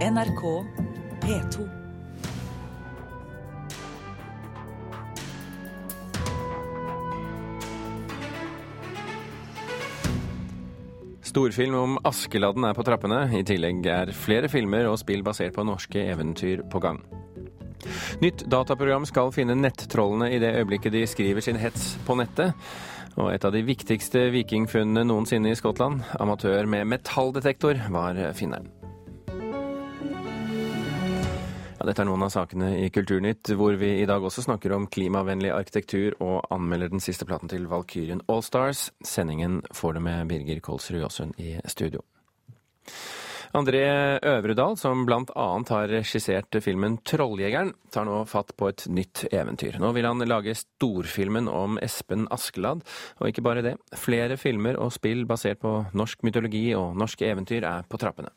NRK P2. Storfilm om Askeladden er på trappene. I tillegg er flere filmer og spill basert på norske eventyr på gang. Nytt dataprogram skal finne nettrollene i det øyeblikket de skriver sin hets på nettet. Og et av de viktigste vikingfunnene noensinne i Skottland, amatør med metalldetektor, var finneren. Ja, dette er noen av sakene i Kulturnytt, hvor vi i dag også snakker om klimavennlig arkitektur og anmelder den siste platen til Valkyrien Allstars. Sendingen får du med Birger Kolsrud Jåsund i studio. André Øvredal, som bl.a. har regissert filmen 'Trolljegeren', tar nå fatt på et nytt eventyr. Nå vil han lage storfilmen om Espen Askeladd, og ikke bare det. Flere filmer og spill basert på norsk mytologi og norske eventyr er på trappene.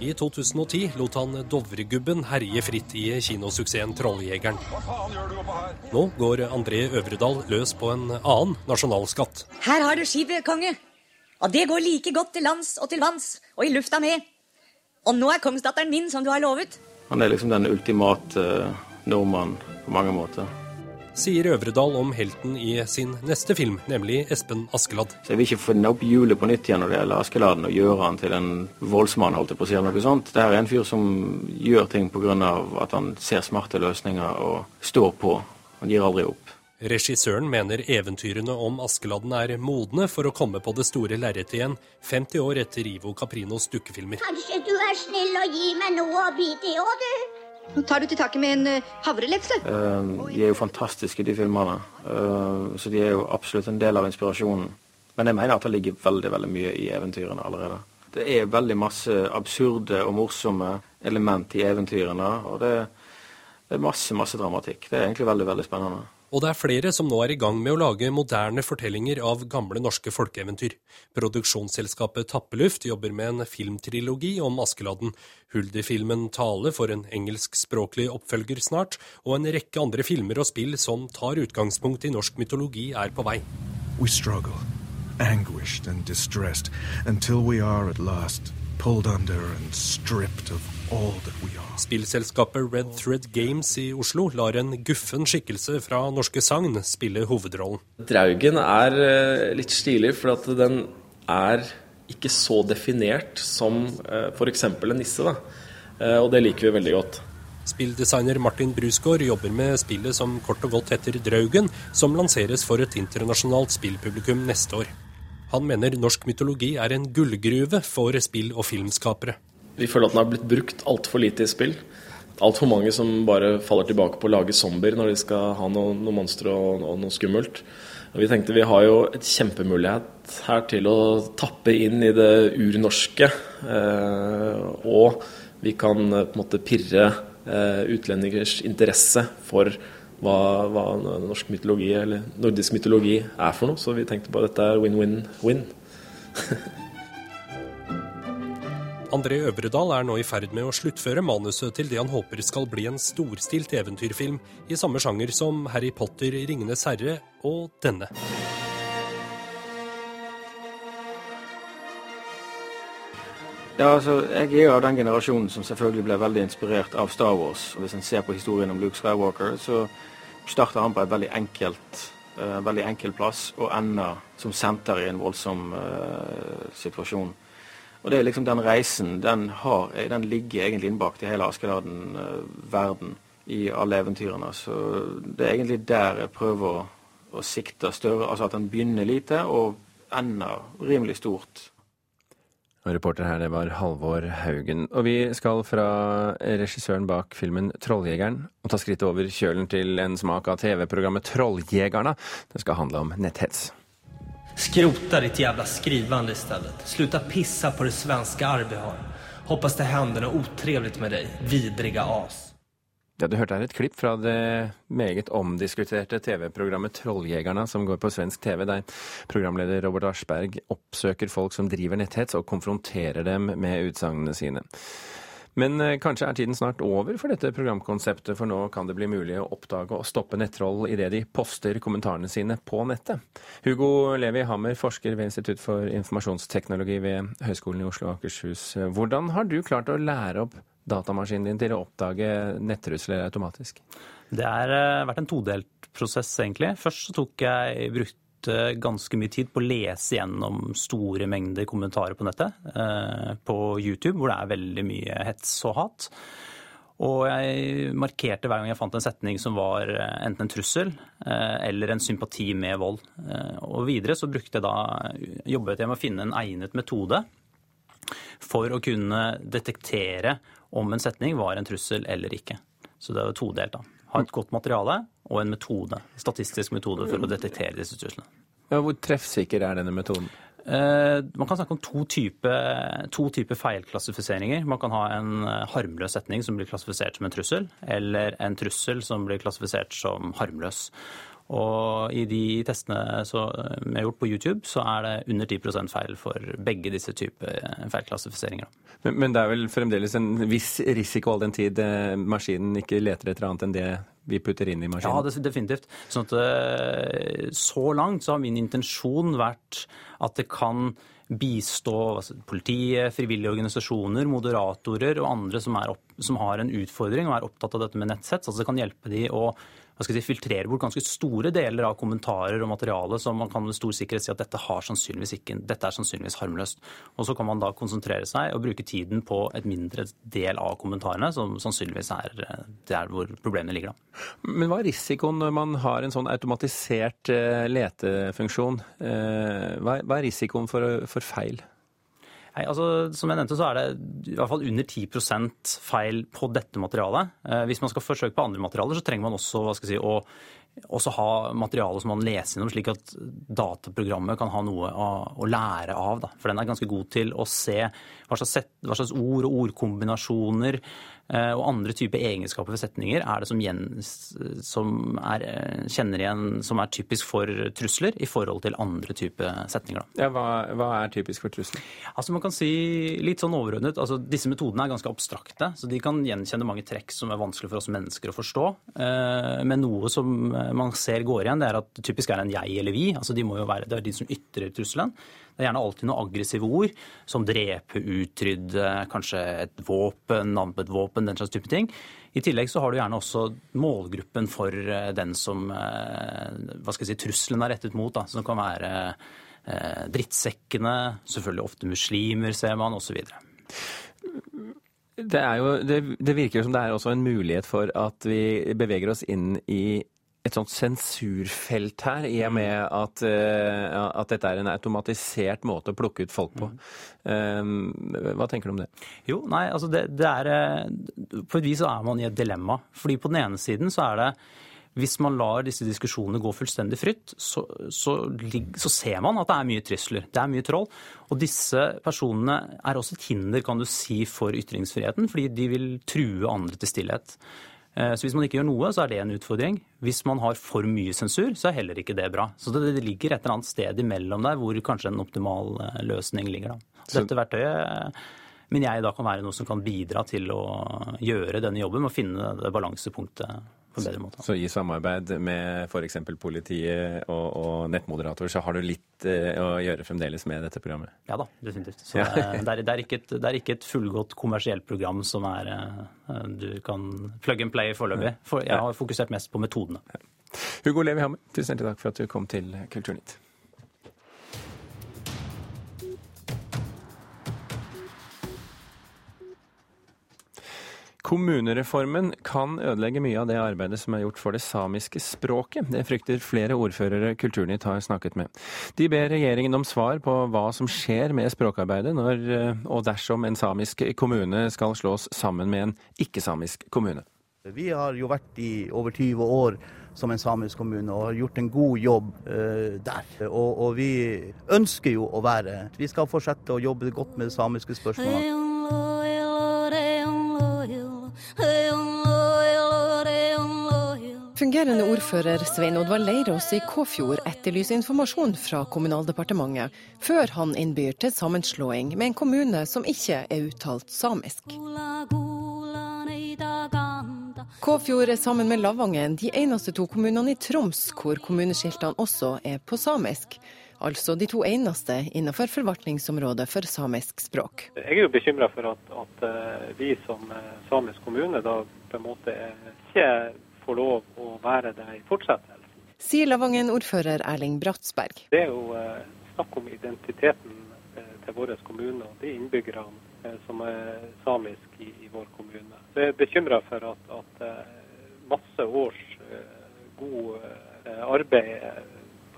I 2010 lot han Dovregubben herje fritt i kinosuksessen 'Trolljegeren'. Nå går André Øvredal løs på en annen nasjonalskatt. Her har du skipet, konge. Og det går like godt til lands og til vanns og i lufta med. Og nå er kongsdatteren min, som du har lovet. Han er liksom den ultimate uh, nordmann på mange måter. Sier Øvredal om helten i sin neste film, nemlig Espen Askeladd. Så Jeg vil ikke finne opp hjulet på nytt igjen når det gjelder Askeladden, og gjøre han til en voldsmann, holdt jeg på å si, eller noe sånt. Det er en fyr som gjør ting pga. at han ser smarte løsninger og står på. Han gir aldri opp. Regissøren mener eventyrene om Askeladden er modne for å komme på det store lerretet igjen, 50 år etter Ivo Caprinos dukkefilmer. Kanskje du er snill og gir meg noe å bite i òg, du? Nå tar du til taket med en uh, havrelefse. Uh, de er jo fantastiske, de filmene. Uh, så de er jo absolutt en del av inspirasjonen. Men jeg mener at det ligger veldig veldig mye i eventyrene allerede. Det er veldig masse absurde og morsomme element i eventyrene. Og det, det er masse, masse dramatikk. Det er egentlig veldig, veldig spennende. Og det er flere som nå er i gang med å lage moderne fortellinger av gamle norske folkeeventyr. Produksjonsselskapet Tappeluft jobber med en filmtrilogi om Askeladden. Huldi-filmen Tale får en engelskspråklig oppfølger snart, og en rekke andre filmer og spill som tar utgangspunkt i norsk mytologi, er på vei. We struggle, anguished and distressed, until we are at last pulled under and stripped of Spillselskapet Red Thread Games i Oslo lar en guffen skikkelse fra norske sagn spille hovedrollen. Draugen er eh, litt stilig, for den er ikke så definert som eh, f.eks. en nisse. Da. Eh, og det liker vi veldig godt. Spilldesigner Martin Brusgaard jobber med spillet som kort og godt heter Draugen, som lanseres for et internasjonalt spillpublikum neste år. Han mener norsk mytologi er en gullgruve for spill- og filmskapere. Vi føler at den har blitt brukt altfor lite i spill. Altfor mange som bare faller tilbake på å lage zombier når de skal ha noen noe monstre og, og, noe skummelt. Og vi tenkte vi har jo et kjempemulighet her til å tappe inn i det urnorske. Eh, og vi kan eh, på en måte pirre eh, utlendingers interesse for hva, hva, norsk mytologi eller nordisk mytologi er for noe. Så vi tenkte på at dette er win-win-win. André Øvredal er nå i ferd med å sluttføre manuset til det han håper skal bli en storstilt eventyrfilm i samme sjanger som Harry Potter, Ringenes herre og denne. Ja, altså, Jeg er av den generasjonen som selvfølgelig ble veldig inspirert av Star Wars. og Hvis en ser på historien om Luke Skywalker, så starter han på et veldig enkelt, uh, veldig enkel plass og ender som senter i en voldsom uh, situasjon. Og det er liksom Den reisen den, har, den ligger egentlig innbakt i hele Askeladden-verden, i alle eventyrene. Så det er egentlig der jeg prøver å, å sikte større. Altså at den begynner lite og ender rimelig stort. Og reporter her, det var Halvor Haugen. Og vi skal fra regissøren bak filmen 'Trolljegeren' og ta skrittet over kjølen til en smak av TV-programmet 'Trolljegerne'. Det skal handle om netthets. Skrota ditt jävla skrivande istället. Sluta pissa på det svenska arv vi har. Hoppas det händer noe otrevligt med deg, vidriga as. Ja, Du hørte her et klipp fra det meget omdiskuterte TV-programmet 'Trolljegerne', som går på svensk TV, der programleder Robert Aschberg oppsøker folk som driver netthets, og konfronterer dem med utsagnene sine. Men eh, kanskje er tiden snart over for dette programkonseptet, for nå kan det bli mulig å oppdage og stoppe nettroll idet de poster kommentarene sine på nettet. Hugo Levi Hammer, forsker ved Institutt for informasjonsteknologi ved Høgskolen i Oslo og Akershus. Hvordan har du klart å lære opp datamaskinen din til å oppdage nettrusler automatisk? Det har eh, vært en todelt prosess, egentlig. Først så tok jeg brukte ganske mye tid på å lese gjennom store mengder kommentarer på nettet. Eh, på YouTube, hvor det er veldig mye hets og hat. Og jeg markerte hver gang jeg fant en setning som var eh, enten en trussel eller en sympati med vold. Og videre så brukte jeg da, jobbet jeg med å finne en egnet metode for å kunne detektere om en setning var en trussel eller ikke. Så det er todelt, da. Ha et godt materiale og en metode, statistisk metode for å detektere disse truslene. Ja, hvor treffsikker er denne metoden? Eh, man kan snakke om to typer type feilklassifiseringer. Man kan ha en eh, harmløs setning som blir klassifisert som en trussel, eller en trussel som blir klassifisert som harmløs. Og i de testene som vi har gjort på YouTube, så er det under 10% feil for begge disse typer feilklassifiseringer. Men, men, det er vel fremdeles en viss risiko all den tid eh, maskinen ikke leter etter annet enn det vi putter inn i maskinen? Ja, definitivt. Sånn at eh, så langt så har min intensjon vært at det kan bistå altså, politiet, frivillige organisasjoner, moderatorer og andre som, opp, som, har en utfordring og er opptatt av dette med nettsett. Altså det kan hjelpe de å si, filtrere bort ganske store deler av kommentarer og materiale som man kan med stor sikkerhet si at dette, ikke, dette er sannsynligvis harmløst. Og så kan man da konsentrere seg og bruke tiden på et mindre del av kommentarene, som sannsynligvis er der hvor problemene ligger. da. Men hva er risikoen når man har en sånn automatisert eh, letefunksjon? Eh, hva er risikoen for, for feil? Nei, altså, Som jeg nevnte, så er det i hvert fall under 10% feil på dette materialet. Eh, hvis man skal forsøke på andre materialer, så trenger man også hva skal jeg si, å også ha materiale som man leser gjennom, slik at dataprogrammet kan ha noe å, å lære av. Da. For den er ganske god til å se hva slags, set, hva slags ord og ordkombinasjoner Eh, og andre typer egenskaper ved setninger er det som, gjen, som er, eh, kjenner igjen som er typisk for trusler i forhold til andre typer setninger. Ja, hva, hva, er typisk for trusler? Altså man kan si litt sånn overordnet, altså Disse metodene er ganske abstrakte, så de kan gjenkjenne mange trekk som er vanskelig for oss mennesker å forstå. Eh, men noe som man ser går igjen, det er at det typisk er en jeg eller vi. altså de må jo være, Det er de som ytrer trusselen. Det er gjerne alltid noen aggressive ord, som drepe, utrydde, kanskje et våpen, navn et våpen, den slags type ting. I tillegg så har du gjerne også målgruppen for eh, den som eh, hva skal jeg si, trusselen er rettet mot, da, som kan være eh, drittsekkene, selvfølgelig ofte muslimer, ser man, osv. Det, er jo, det, det virker som det er også en mulighet for at vi beveger oss inn i et sånt sensurfelt her, i og med at, uh, at, dette er en automatisert måte å plukke ut folk på. Um, hva tenker du om det? Jo, nei, altså det, det er eh, På et vis så er man i et dilemma. Fordi på den ene siden så er det hvis man lar disse diskusjonene gå fullstendig fritt, så, så, så, ser man at det er mye trusler. Det er mye troll. Og disse personene er også et hinder, kan du si, for ytringsfriheten, fordi de vil true andre til stillhet. Eh, så hvis man ikke gjør noe, så er det en utfordring. Hvis man har for mye sensur, så er heller ikke det bra. Så det, ligger et eller annet sted imellom der hvor kanskje en optimal eh, løsning ligger. Da. Dette verktøyet eh, men jeg da kan være noe som kan bidra til å gjøre denne jobben med å finne det balansepunktet på en bedre måte. Så i samarbeid med f.eks. politiet og, og nettmoderator, så har du litt eh, å gjøre fremdeles med dette programmet? Ja da, definitivt. Så ja. det, er, det, er et, det, er, ikke et, fullgodt kommersielt program som er eh, du kan plug and play foreløpig. For jeg har fokusert mest på metodene. Hugo Levi Hammer, tusen hjertelig takk for at du kom til Kulturnytt. Kommunereformen kan ødelegge mye av det arbeidet som er gjort for det samiske språket. Det frykter flere ordførere Kulturnytt har snakket med. De ber regjeringen om svar på hva som skjer med språkarbeidet når eh, og dersom en samisk kommune skal slås sammen med en ikke-samisk kommune. Vi har jo vært i over 20 år som en samisk kommune og har gjort en god jobb uh, der. Og, og, vi ønsker jo å være Vi skal fortsette å jobbe godt med det samiske spørsmålet. Fungerende ordfører Svein Oddvar Leirås i Kåfjord etterlyser informasjon fra Kommunaldepartementet, før han innbyr til sammenslåing med en kommune som ikke er uttalt samisk. Kåfjord er sammen med Lavangen de eneste to kommunene i Troms hvor kommuneskiltene også er på samisk. Altså de to eneste innenfor forvaltningsområdet for samisk språk. Jeg er jo bekymra for at, at, eh, vi som eh, samisk kommune da på en måte ikke får lov å være det i fortsettelsen. Sier Lavangen-ordfører Erling Bratsberg. Det er jo eh, snakk om identiteten til vår kommune og de innbyggerne som er samiske i, i, vår kommune. Så jeg er bekymra for at, at, masse års god arbeid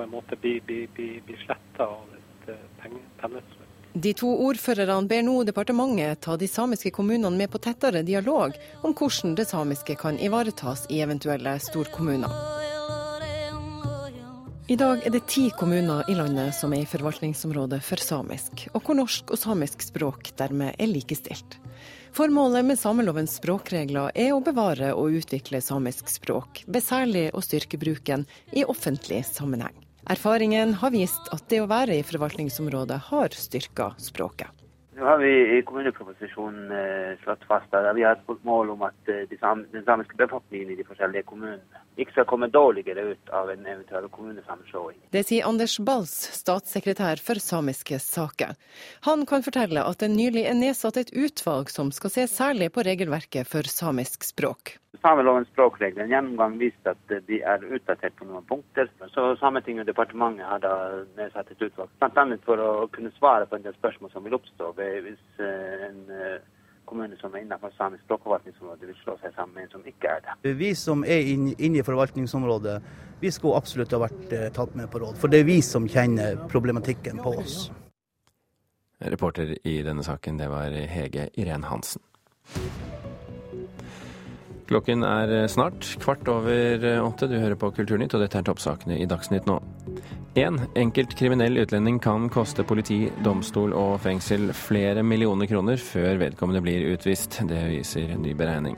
på en måte blir, blir, blir, blir sletta av et eh, pennestrøk. De to ordførerne ber nå departementet ta de samiske kommunene med på tettere dialog om hvordan det samiske kan ivaretas i eventuelle storkommuner. I dag er det ti kommuner i landet som er i forvaltningsområdet for samisk, og hvor norsk og samisk språk dermed er likestilt. Formålet med samelovens språkregler er å bevare og utvikle samisk språk, besærlig å styrke bruken i offentlig sammenheng. Erfaringen har vist at det å være i forvaltningsområdet har styrka språket. Nå har vi i kommuneproposisjonen eh, slått fast at vi har et mål om at eh, den samiske befolkningen i de forskjellige kommunene ikke skal komme dårligere ut av en eventuell kommunesammenslåing. Det sier Anders Bals, statssekretær for samiske saker. Han kan fortelle at det nylig er nedsatt et utvalg som skal se særlig på regelverket for samisk språk. Samelovens språkregler en gjennomgang viste at de er utdatert på noen punkter. Så Sametinget og departementet har da nedsatt et utvalg, bl.a. for å kunne svare på en del spørsmål som vil oppstå hvis eh, en eh, kommune som er innenfor samisk språkforvaltningsområde, vil slå seg sammen med en som ikke er det. Vi som er inne i forvaltningsområdet, vi skulle absolutt ha vært eh, tatt med på råd. For det er vi som kjenner problematikken på oss. Reporter i denne saken, det var Hege Irén Hansen. Klokken er snart kvart over åtte. Du hører på Kulturnytt, og dette er toppsakene i Dagsnytt nå. En enkelt kriminell utlending kan koste politi, domstol og fengsel flere millioner kroner før vedkommende blir utvist. Det viser en ny beregning.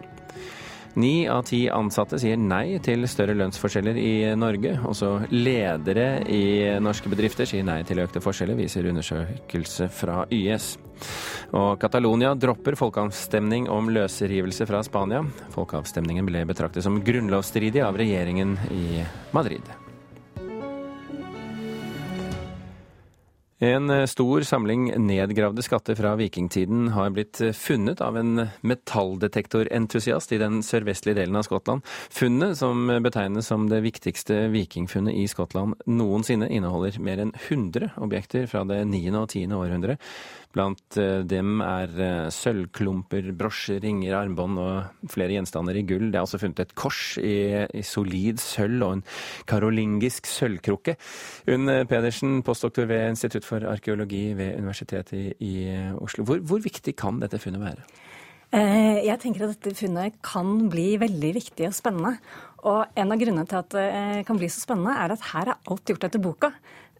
Ni av ti ansatte sier nei til større lønnsforskjeller i Norge. Også ledere i norske bedrifter sier nei til økte forskjeller, viser undersøkelse fra YS. Og Catalonia dropper folkeavstemning om løsrivelse fra Spania. Folkeavstemningen ble betraktet som grunnlovsstridig av regjeringen i Madrid. En eh, stor samling nedgravde skatter fra vikingtiden har blitt eh, funnet av en metalldetektorentusiast i den sørvestlige delen av Skottland. Funnet, som betegnes som det viktigste vikingfunnet i Skottland noensinne, inneholder mer enn 100 objekter fra det 9. og 10. århundre. Blant eh, dem er eh, sølvklumper, brosjer, ringer, armbånd og flere gjenstander i gull. Det er også funnet et kors i, i solid sølv og en karolingisk sølvkrukke. Unn Pedersen, postdoktor ved Institutt for arkeologi ved Universitetet i, i Oslo. Hvor, hvor viktig kan dette funnet være? Eh, jeg tenker at dette funnet kan bli veldig viktig og spennende. Og en av grunnene til at det kan bli så spennende, er at her er alt gjort etter boka.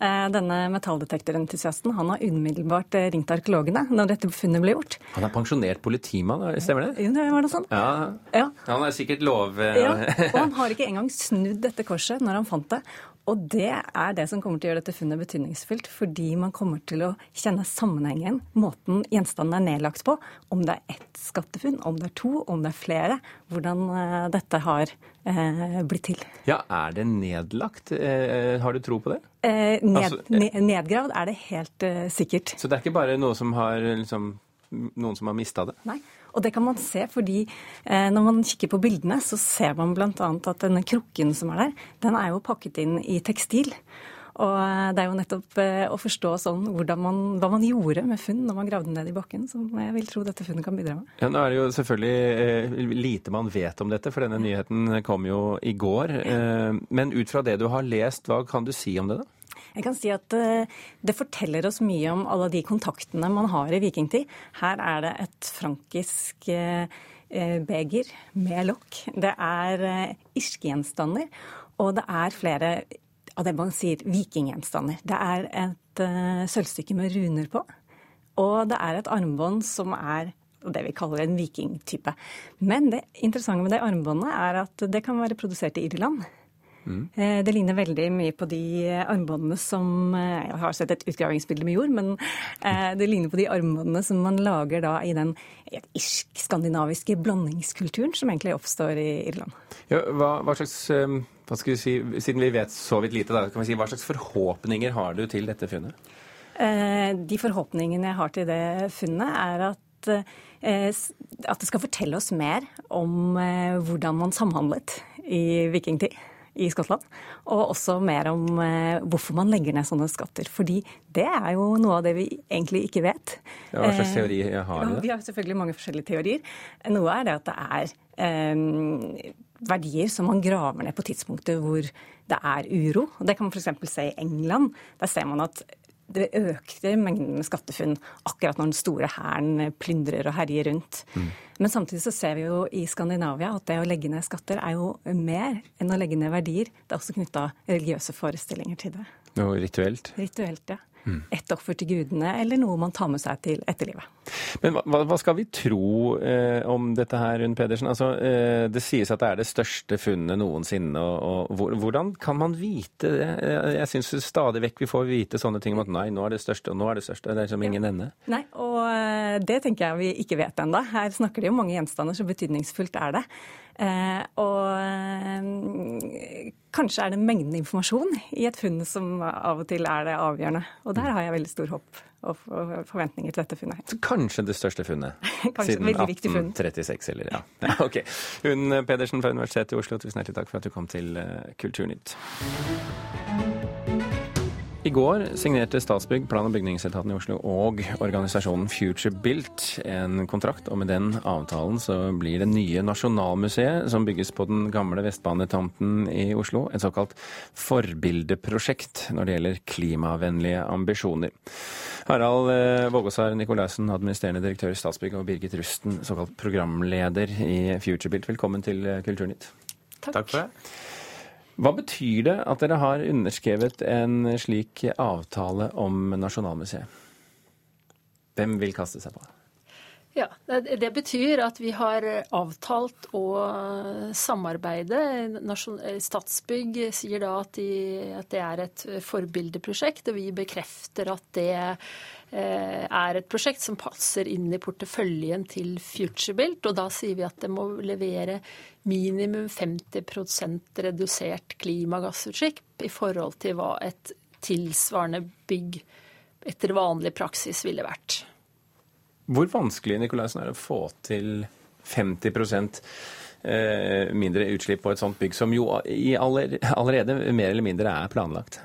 Eh, denne metalldetektorentusiasten han har umiddelbart eh, ringt arkeologene når dette funnet ble gjort. Han er pensjonert politimann, stemmer det? Ja, var det sånn? Ja. ja. Han er sikkert lov... Ja, og han har ikke engang snudd dette korset når han fant det. Og det er det som kommer til å gjøre dette funnet betydningsfullt, fordi man kommer til å kjenne sammenhengen, måten gjenstanden er nedlagt på, om det er ett skattefunn, om det er to, om det er flere, hvordan uh, dette har uh, blitt til. Ja, er det nedlagt? Uh, har du tro på det? Ned, altså, nedgravd er det helt sikkert. Så det er ikke bare noe som har, liksom, noen som har mista det? Nei. Og det kan man se fordi eh, når man kikker på bildene, så ser man bl.a. at denne krukken som er der, den er jo pakket inn i tekstil. Og eh, det er jo nettopp eh, å forstå sånn man, hva man gjorde med funn når man gravde ned i bakken, som jeg vil tro dette funnet kan bidra med. Ja, Nå er det jo selvfølgelig lite man vet om dette, for denne nyheten kom jo i går. Men ut fra det du har lest, hva kan du si om det, da? Jeg kan si at eh, Det forteller oss mye om alle de kontaktene man har i vikingtid. Her er det et frankisk eh, eh, beger med lokk. Det er irskegjenstander, og det er flere av det man sier vikinggjenstander. Det er et sølvstykke med runer på, og det er et armbånd som er det vi kaller en vikingtype. Men det interessante med det armbåndet er at det kan være produsert i Irland. Mm. Det ligner veldig mye på de armbåndene som Jeg har sett et utgravingsbilde med jord, men det ligner på de armbåndene som man lager da i den irsk-skandinaviske blandingskulturen som egentlig oppstår i Irland. Ja, hva, hva, slags hva skal vi si, Siden vi vet så vidt lite, da, kan vi si, hva slags forhåpninger har du til dette funnet? De forhåpningene jeg har til det funnet, er at at det skal fortelle oss mer om hvordan man samhandlet i vikingtid i Skottland. Og også mer om hvorfor man legger ned sånne skatter. Fordi det er jo noe av det vi egentlig ikke vet. Ja, hva slags teori har du? Vi har selvfølgelig mange forskjellige teorier. Noe er det at det er eh, verdier som man graver ned på tidspunktet hvor det er uro. Det kan man f.eks. se i England. Der ser man at det økte mengden med skattefunn akkurat når den store hæren plyndrer og herjer rundt. Mm. Men samtidig så ser vi jo i Skandinavia at det å legge ned skatter er jo mer enn å legge ned verdier. Det er også knytta religiøse forestillinger til det. Og rituelt? Rituelt, ja. Mm. Ett offer til gudene, eller noe man tar med seg til etterlivet. Men hva, hva skal vi tro eh, om dette her, Rund Pedersen? Altså, eh, det sies at det er det største funnet noensinne. Og, og, hvordan kan man vite det? Jeg syns stadig vekk vi får vite sånne ting om at nei, nå er det største, og nå er det største. Det er liksom ingen ja. ende. Nei, og det tenker jeg vi ikke vet ennå. Her snakker de om mange gjenstander, så betydningsfullt er det. Eh, og eh, kanskje er det mengden informasjon i et funn som av og til er det avgjørende. Og der har jeg veldig stor håp og forventninger til dette funnet. Så kanskje det største funnet siden 1836, eller ja. ja. Ok. Unn Pedersen fra Universitetet i Oslo, tusen hjertelig takk for at du kom til Kulturnytt. I går signerte Statsbygg, plan- og bygningsetaten i Oslo og organisasjonen Future Built en kontrakt, og med den avtalen så blir det nye Nasjonalmuseet, som bygges på den gamle Vestbanetomten i Oslo, et såkalt forbildeprosjekt når det gjelder klimavennlige ambisjoner. Harald eh, Vågåsar Nikolaisen, administrerende direktør i Statsbygg, og Birgit Rusten, såkalt programleder i Future Built, velkommen til Kulturnytt. Takk. Takk for det. Hva betyr det at dere har underskrevet en slik avtale om Nasjonalmuseet? Hvem vil kaste seg på? Ja, Det betyr at vi har avtalt å samarbeide. Statsbygg sier da at, de, at det er et forbildeprosjekt, og vi bekrefter at det eh, er et prosjekt som passer inn i porteføljen til FutureBuilt. Og da sier vi at det må levere minimum 50% redusert klimagassutslipp i forhold til hva et tilsvarende bygg etter vanlig praksis ville vært. Hvor vanskelig Nikolaisen, er det å få til 50 eh, mindre utslipp på et sånt bygg, som jo allerede mer eller mindre er planlagt?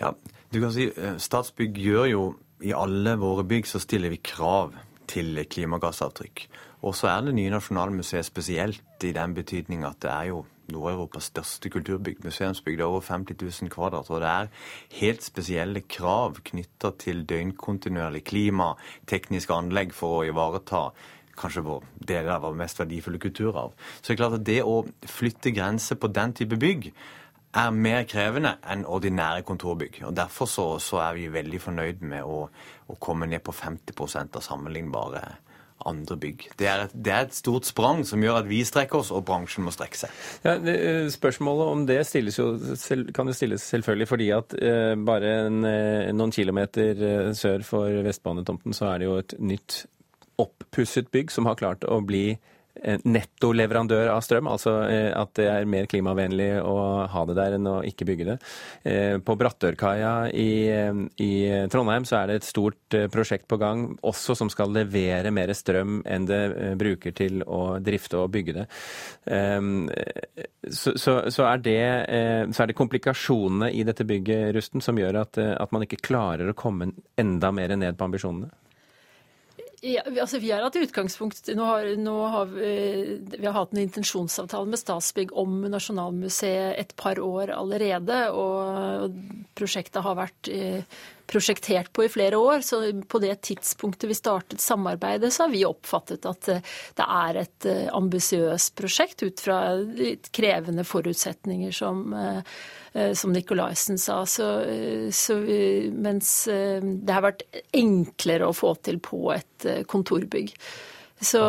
Ja, du kan si eh, Statsbygg gjør jo I alle våre bygg så stiller vi krav til klimagassavtrykk. Og så er det nye Nasjonalmuseet spesielt i den betydning at det er jo Nord-Europas største. Det er over 50 000 kvadrat. Og det er helt spesielle krav knytta til døgnkontinuerlig klima, tekniske anlegg for å ivareta kanskje vår deler av vår mest verdifulle kulturarv. Så det er klart at det å flytte grenser på den type bygg er mer krevende enn ordinære kontorbygg. og Derfor så, så er vi veldig fornøyd med å, å komme ned på 50% av sammenlignbare andre bygg. Det er, et, det er, et, stort sprang som gjør at vi strekker oss, og bransjen må strekke seg. Ja, eh, spørsmålet om det jo, kan jo stilles selvfølgelig fordi at eh, bare en, eh, noen kilometer sør for Vestbanetomten så er det jo et nytt oppusset bygg som har klart å bli nettoleverandør av strøm, altså eh, at det er mer klimavennlig å ha det der enn å ikke bygge det. Eh, på Brattørkaia i, i Trondheim så er det et stort eh, prosjekt på gang, også som skal levere mer strøm enn det bruker til å drifte og bygge det. Så, så, så, er, det, så er det komplikasjonene i dette bygget, Rusten, som gjør at, at man ikke klarer å komme enda mer ned på ambisjonene? Ja, altså Vi har hatt utgangspunkt Nå har, nå har vi, vi, har hatt en intensjonsavtale med Statsbygg om Nasjonalmuseet et par år allerede. Og prosjektet har vært prosjektert på i flere år. Så på det tidspunktet vi startet samarbeidet, så har vi oppfattet at eh, det er et eh, ambisiøst prosjekt ut fra krevende forutsetninger som, eh, som Nikolaisen sa. Så, så, mens det har vært enklere å få til på et kontorbygg. Så,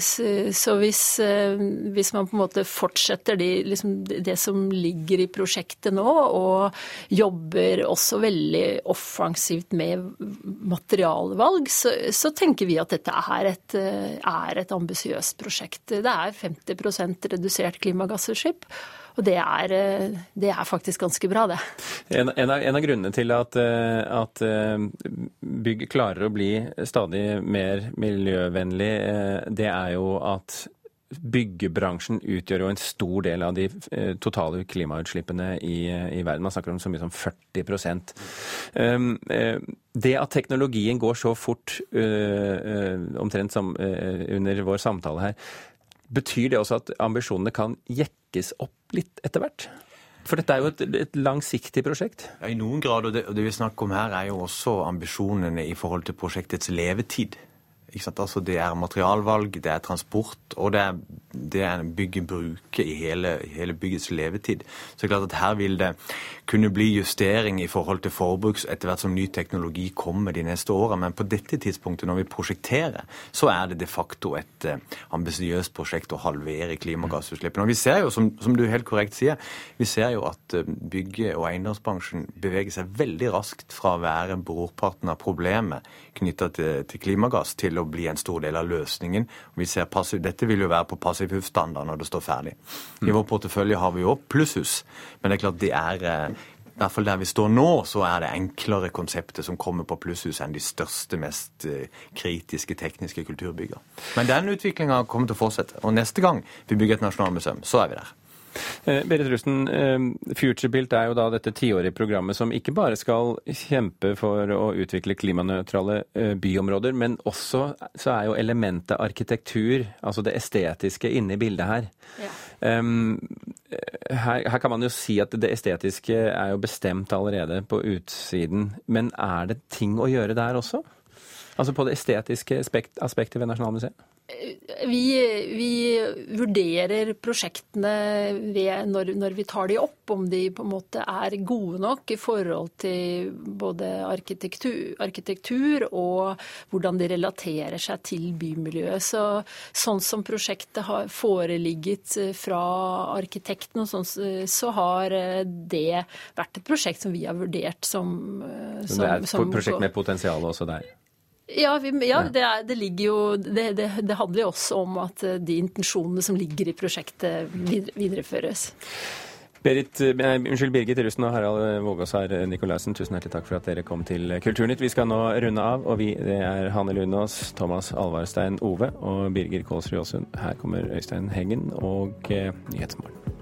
så hvis, eh, hvis, man på en måte fortsetter de, liksom det som ligger i prosjektet nå, og jobber også veldig offensivt med materialvalg, så, så tenker vi at dette er et, er et ambisiøst prosjekt. Det er 50% redusert klimagassutslipp. Og det er, eh, det er, faktisk ganske bra, det. En, en, av, en av, grunnene til at, eh, at, eh, bygg klarer å bli stadig mer miljøvennlig, det er jo at byggebransjen utgjør jo en stor del av de totale klimautslippene i, i verden. Man snakker om så mye som 40 um, Det at teknologien går så fort, omtrent som under vår samtale her, betyr det også at ambisjonene kan jekkes opp litt etter hvert? For dette er jo et, et langsiktig prosjekt? Ja, I noen grad. Og det, og det vi snakker om her, er jo også ambisjonene i forhold til prosjektets levetid. Altså det er materialvalg, det er transport, og det er, det er bygget bruker i hele, hele, byggets levetid. Så det er klart at her vil det kunne bli justering i forhold til forbruks etter hvert som ny teknologi kommer de neste åra. Men på dette tidspunktet, når vi prosjekterer, så er det de facto et eh, ambisiøst prosjekt å halvere klimagassutslippene. Og vi ser jo, som, som, du helt korrekt sier, vi ser jo at eh, bygge- og eiendomsbransjen beveger seg veldig raskt fra å være brorparten av problemet knytta til, til klimagass til å å bli en stor del av løsningen. Vi ser passiv, dette vil jo være på passivhusstandard når det står ferdig. I mm. vår portefølje har vi jo plusshus, men det er klart det er eh, i hvert fall der vi står nå, så er det enklere konseptet som kommer på plusshus enn de største, mest eh, kritiske tekniske kulturbygger. Men den utviklinga kommer til å fortsette. Og neste gang vi bygger et nasjonalmuseum, så er vi der. Eh, Berit Rusten, eh, FutureBuilt er jo da dette tiårige programmet som ikke bare skal kjempe for å utvikle klimanøytrale eh, byområder, men også så er jo elementet arkitektur, altså det estetiske, inne i bildet her. Ja. Her, her, kan man jo si at det estetiske er jo bestemt allerede på utsiden, men er det ting å gjøre der også? Altså på det estetiske aspekt, aspektet ved Nasjonalmuseet? Vi, vi, vurderer prosjektene ved, når, når, vi tar de opp, om de på en måte er gode nok i forhold til både arkitektur, arkitektur og hvordan de relaterer seg til bymiljøet. Så, sånn som prosjektet har foreligget fra arkitekten, sånn, så har det vært et prosjekt som vi har vurdert som, som Det er et prosjekt med potensial også der? Ja, vi, ja det, er, det, ligger jo det, det, det, handler jo også om at eh, de intensjonene som ligger i prosjektet, videreføres. Berit, eh, nei, unnskyld, Birgit Rusten og Harald Vågåsar Nikolaisen, tusen hjertelig takk for at dere kom til Kulturnytt. Vi skal nå runde av, og vi det er Hanne Lunås, Thomas Alvarstein Ove og Birger Kålsrud Aasund. Her kommer Øystein Heggen og eh, Nyhetsmorgen.